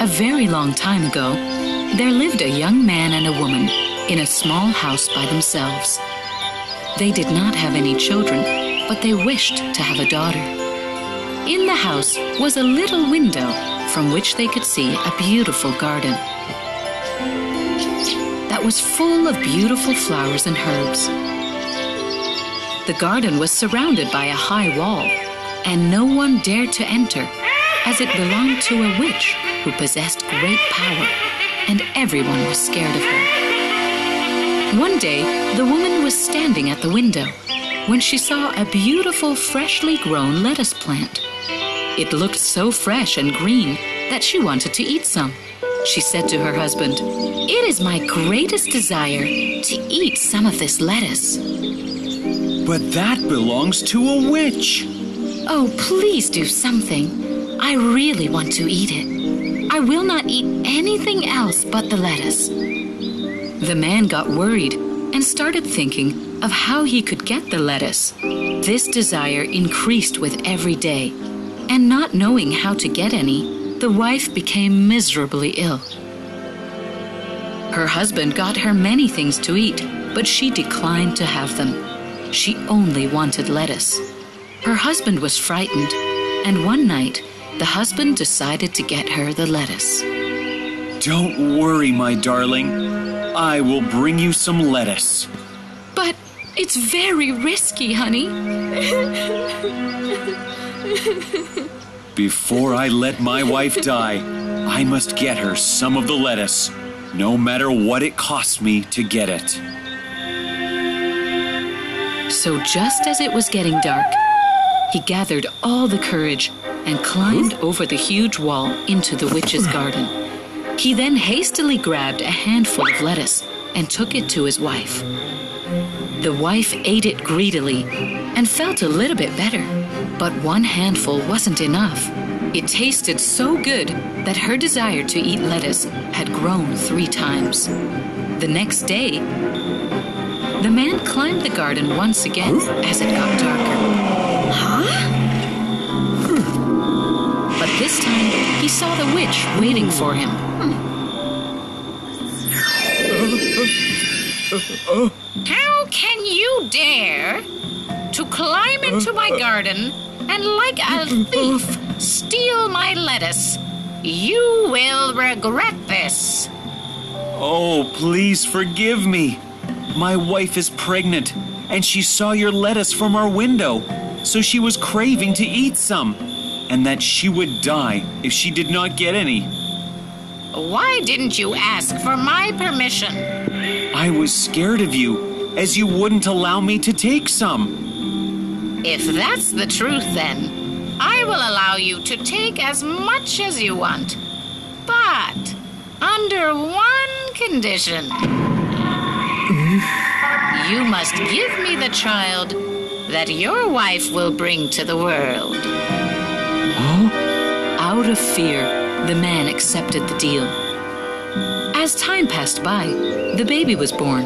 A very long time ago, there lived a young man and a woman in a small house by themselves. They did not have any children, but they wished to have a daughter. In the house was a little window from which they could see a beautiful garden that was full of beautiful flowers and herbs. The garden was surrounded by a high wall, and no one dared to enter, as it belonged to a witch who possessed great power, and everyone was scared of her. One day, the woman was standing at the window when she saw a beautiful, freshly grown lettuce plant. It looked so fresh and green that she wanted to eat some. She said to her husband, It is my greatest desire to eat some of this lettuce. But that belongs to a witch. Oh, please do something. I really want to eat it. I will not eat anything else but the lettuce. The man got worried and started thinking of how he could get the lettuce. This desire increased with every day, and not knowing how to get any, the wife became miserably ill. Her husband got her many things to eat, but she declined to have them. She only wanted lettuce. Her husband was frightened, and one night, the husband decided to get her the lettuce. Don't worry, my darling. I will bring you some lettuce. But it's very risky, honey. Before I let my wife die, I must get her some of the lettuce, no matter what it costs me to get it. So just as it was getting dark, he gathered all the courage and climbed over the huge wall into the witch's garden. He then hastily grabbed a handful of lettuce and took it to his wife. The wife ate it greedily and felt a little bit better, but one handful wasn't enough. It tasted so good that her desire to eat lettuce had grown three times. The next day, the man climbed the garden once again as it got darker. Waiting for him. How can you dare to climb into my garden and, like a thief, steal my lettuce? You will regret this. Oh, please forgive me. My wife is pregnant, and she saw your lettuce from our window, so she was craving to eat some, and that she would die if she did not get any. Why didn't you ask for my permission? I was scared of you, as you wouldn't allow me to take some. If that's the truth, then I will allow you to take as much as you want. But under one condition. You must give me the child that your wife will bring to the world. Out of fear, the man accepted the deal. As time passed by, the baby was born.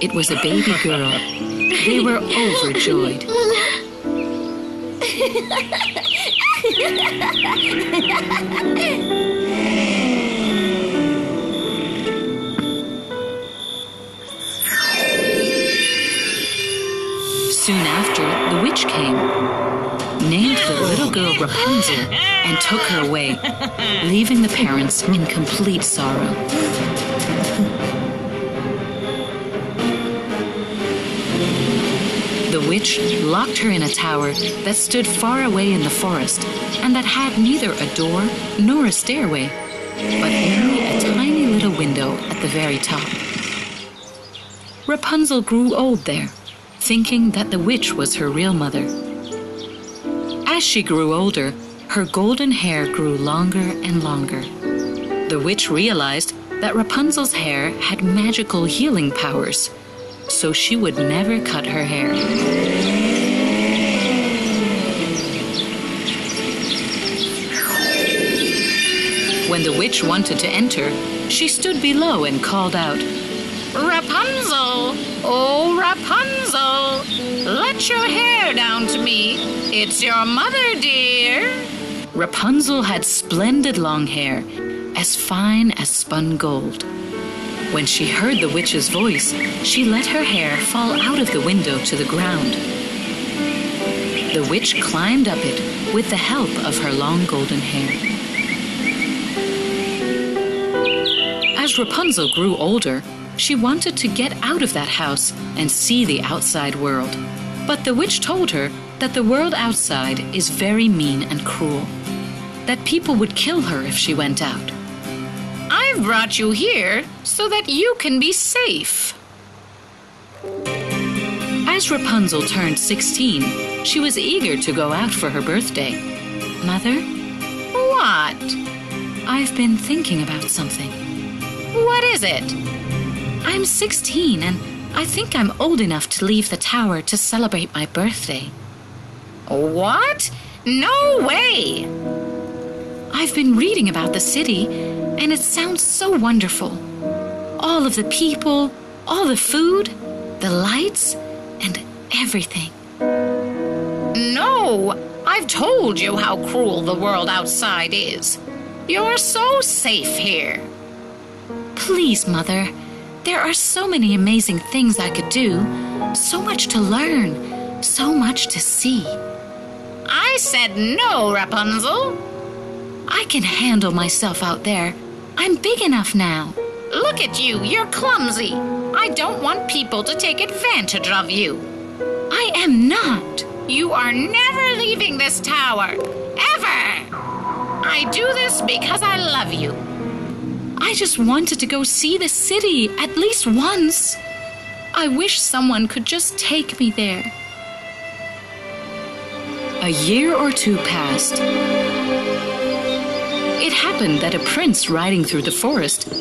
It was a baby girl. They were overjoyed. Soon after, the witch came, named the little girl Rapunzel, and took her away, leaving the parents in complete sorrow. The witch locked her in a tower that stood far away in the forest and that had neither a door nor a stairway, but only a tiny little window at the very top. Rapunzel grew old there, thinking that the witch was her real mother. As she grew older, her golden hair grew longer and longer. The witch realized that Rapunzel's hair had magical healing powers, so she would never cut her hair. When the witch wanted to enter, she stood below and called out, Rapunzel! Oh, Rapunzel! Let your hair down to me. It's your mother, dear. Rapunzel had splendid long hair, as fine as spun gold. When she heard the witch's voice, she let her hair fall out of the window to the ground. The witch climbed up it with the help of her long golden hair. As Rapunzel grew older, she wanted to get out of that house and see the outside world. But the witch told her that the world outside is very mean and cruel, that people would kill her if she went out. I've brought you here so that you can be safe. As Rapunzel turned 16, she was eager to go out for her birthday. Mother, What? I've been thinking about something. What is it? I'm 16 and I think I'm old enough to leave the tower to celebrate my birthday. What? No way! I've been reading about the city and it sounds so wonderful. All of the people, all the food, the lights, and everything. No! I've told you how cruel the world outside is. You're so safe here. Please, Mother, there are so many amazing things I could do, so much to learn, so much to see. I said no, Rapunzel. I can handle myself out there. I'm big enough now. Look at you, you're clumsy. I don't want people to take advantage of you. I am not. You are never leaving this tower. Ever! I do this because I love you. I just wanted to go see the city at least once. I wish someone could just take me there. A year or two passed. It happened that a prince riding through the forest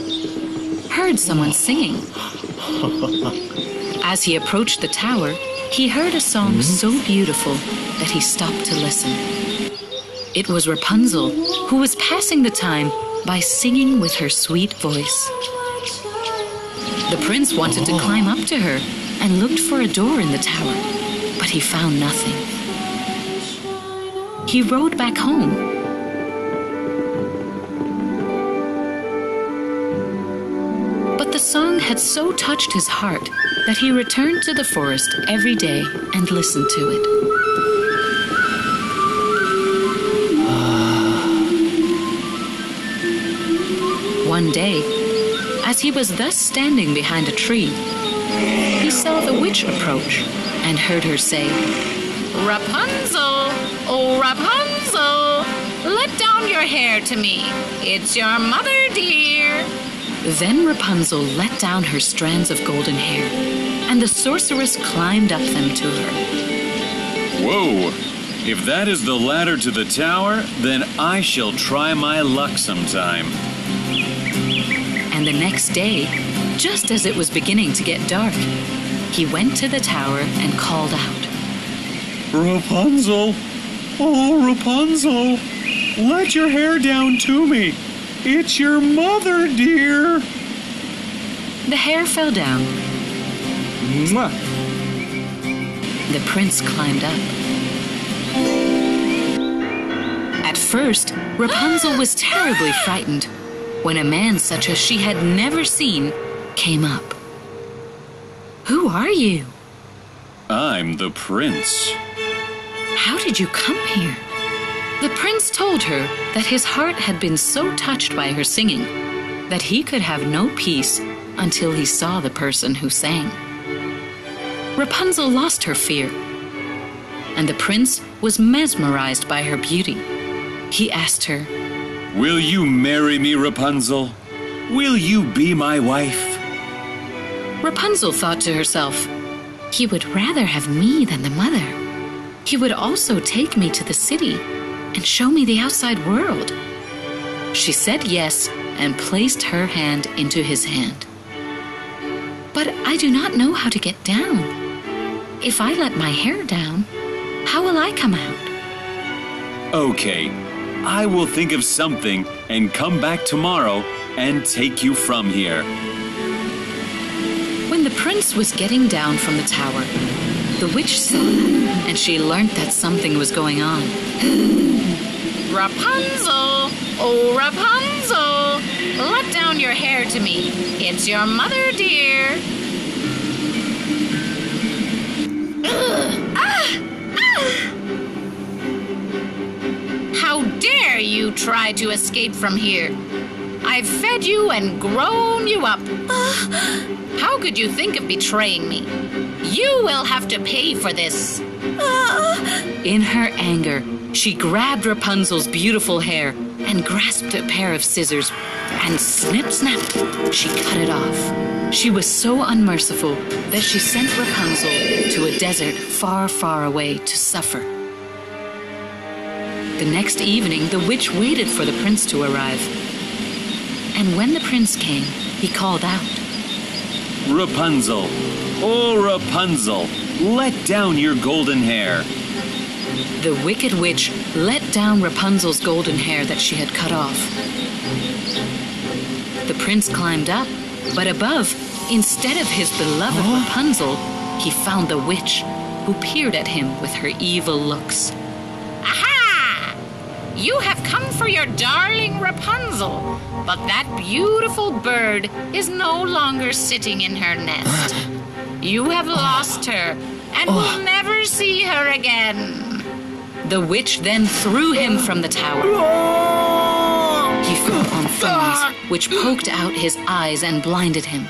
heard someone singing. As he approached the tower, he heard a song hmm? so beautiful that he stopped to listen. It was Rapunzel, who was passing the time by singing with her sweet voice. The prince wanted to climb up to her and looked for a door in the tower, but he found nothing. He rode back home. But the song had so touched his heart that he returned to the forest every day and listened to it. Day, as he was thus standing behind a tree, he saw the witch approach and heard her say, Rapunzel, oh Rapunzel, let down your hair to me. It's your mother, dear. Then Rapunzel let down her strands of golden hair, and the sorceress climbed up them to her. Whoa! If that is the ladder to the tower, then I shall try my luck sometime. And the next day, just as it was beginning to get dark, he went to the tower and called out. Rapunzel! Oh, Rapunzel! Let your hair down to me! It's your mother, dear! The hair fell down. Mwah. The prince climbed up. At first, Rapunzel was terribly frightened when a man such as she had never seen came up. Who are you? I'm the prince. How did you come here? The prince told her that his heart had been so touched by her singing that he could have no peace until he saw the person who sang. Rapunzel lost her fear, and the prince was mesmerized by her beauty. He asked her, Will you marry me, Rapunzel? Will you be my wife? Rapunzel thought to herself, He would rather have me than the mother. He would also take me to the city and show me the outside world. She said yes and placed her hand into his hand. But I do not know how to get down. If I let my hair down, how will I come out? Okay, I will think of something and come back tomorrow and take you from here. When the prince was getting down from the tower, the witch saw that, and she learnt that something was going on. Rapunzel! Oh, Rapunzel! Let down your hair to me. It's your mother, dear. You try to escape from here? I've fed you and grown you up. How could you think of betraying me? You will have to pay for this. In her anger, she grabbed Rapunzel's beautiful hair and grasped a pair of scissors, and snip snap, she cut it off. She was so unmerciful that she sent Rapunzel to a desert far, far away to suffer. The next evening, the witch waited for the prince to arrive. And when the prince came, he called out, Rapunzel, oh Rapunzel, let down your golden hair. The wicked witch let down Rapunzel's golden hair that she had cut off. The prince climbed up, but above, instead of his beloved Rapunzel, he found the witch, who peered at him with her evil looks. You have come for your darling Rapunzel, but that beautiful bird is no longer sitting in her nest. You have lost her and will oh. never see her again. The witch then threw him from the tower. He fell on thorns, which poked out his eyes and blinded him.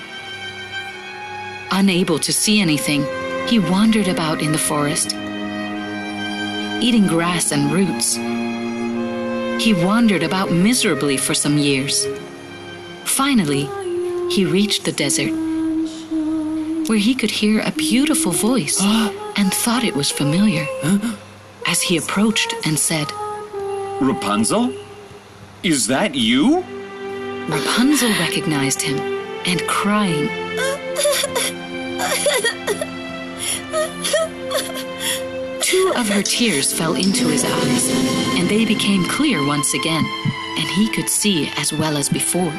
Unable to see anything, he wandered about in the forest, eating grass and roots. He wandered about miserably for some years. Finally, he reached the desert, where he could hear a beautiful voice and thought it was familiar. As he approached and said, Rapunzel? Is that you? Rapunzel recognized him and crying, Two of her tears fell into his eyes, and they became clear once again, and he could see as well as before.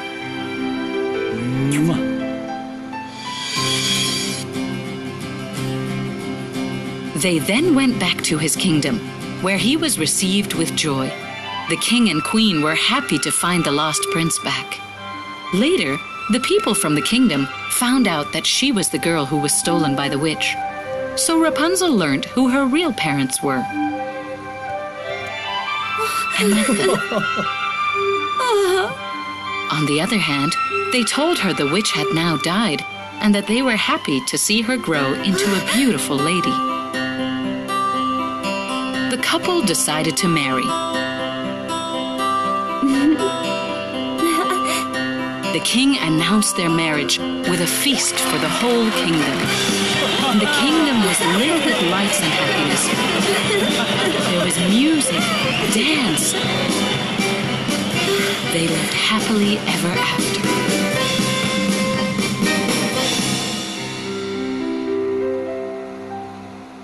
They then went back to his kingdom, where he was received with joy. The king and queen were happy to find the lost prince back. Later, the people from the kingdom found out that she was the girl who was stolen by the witch. So Rapunzel learned who her real parents were. And met them. On the other hand, they told her the witch had now died and that they were happy to see her grow into a beautiful lady. The couple decided to marry. The king announced their marriage with a feast for the whole kingdom. And the kingdom was lit with lights and happiness. There was music, dance. They lived happily ever after.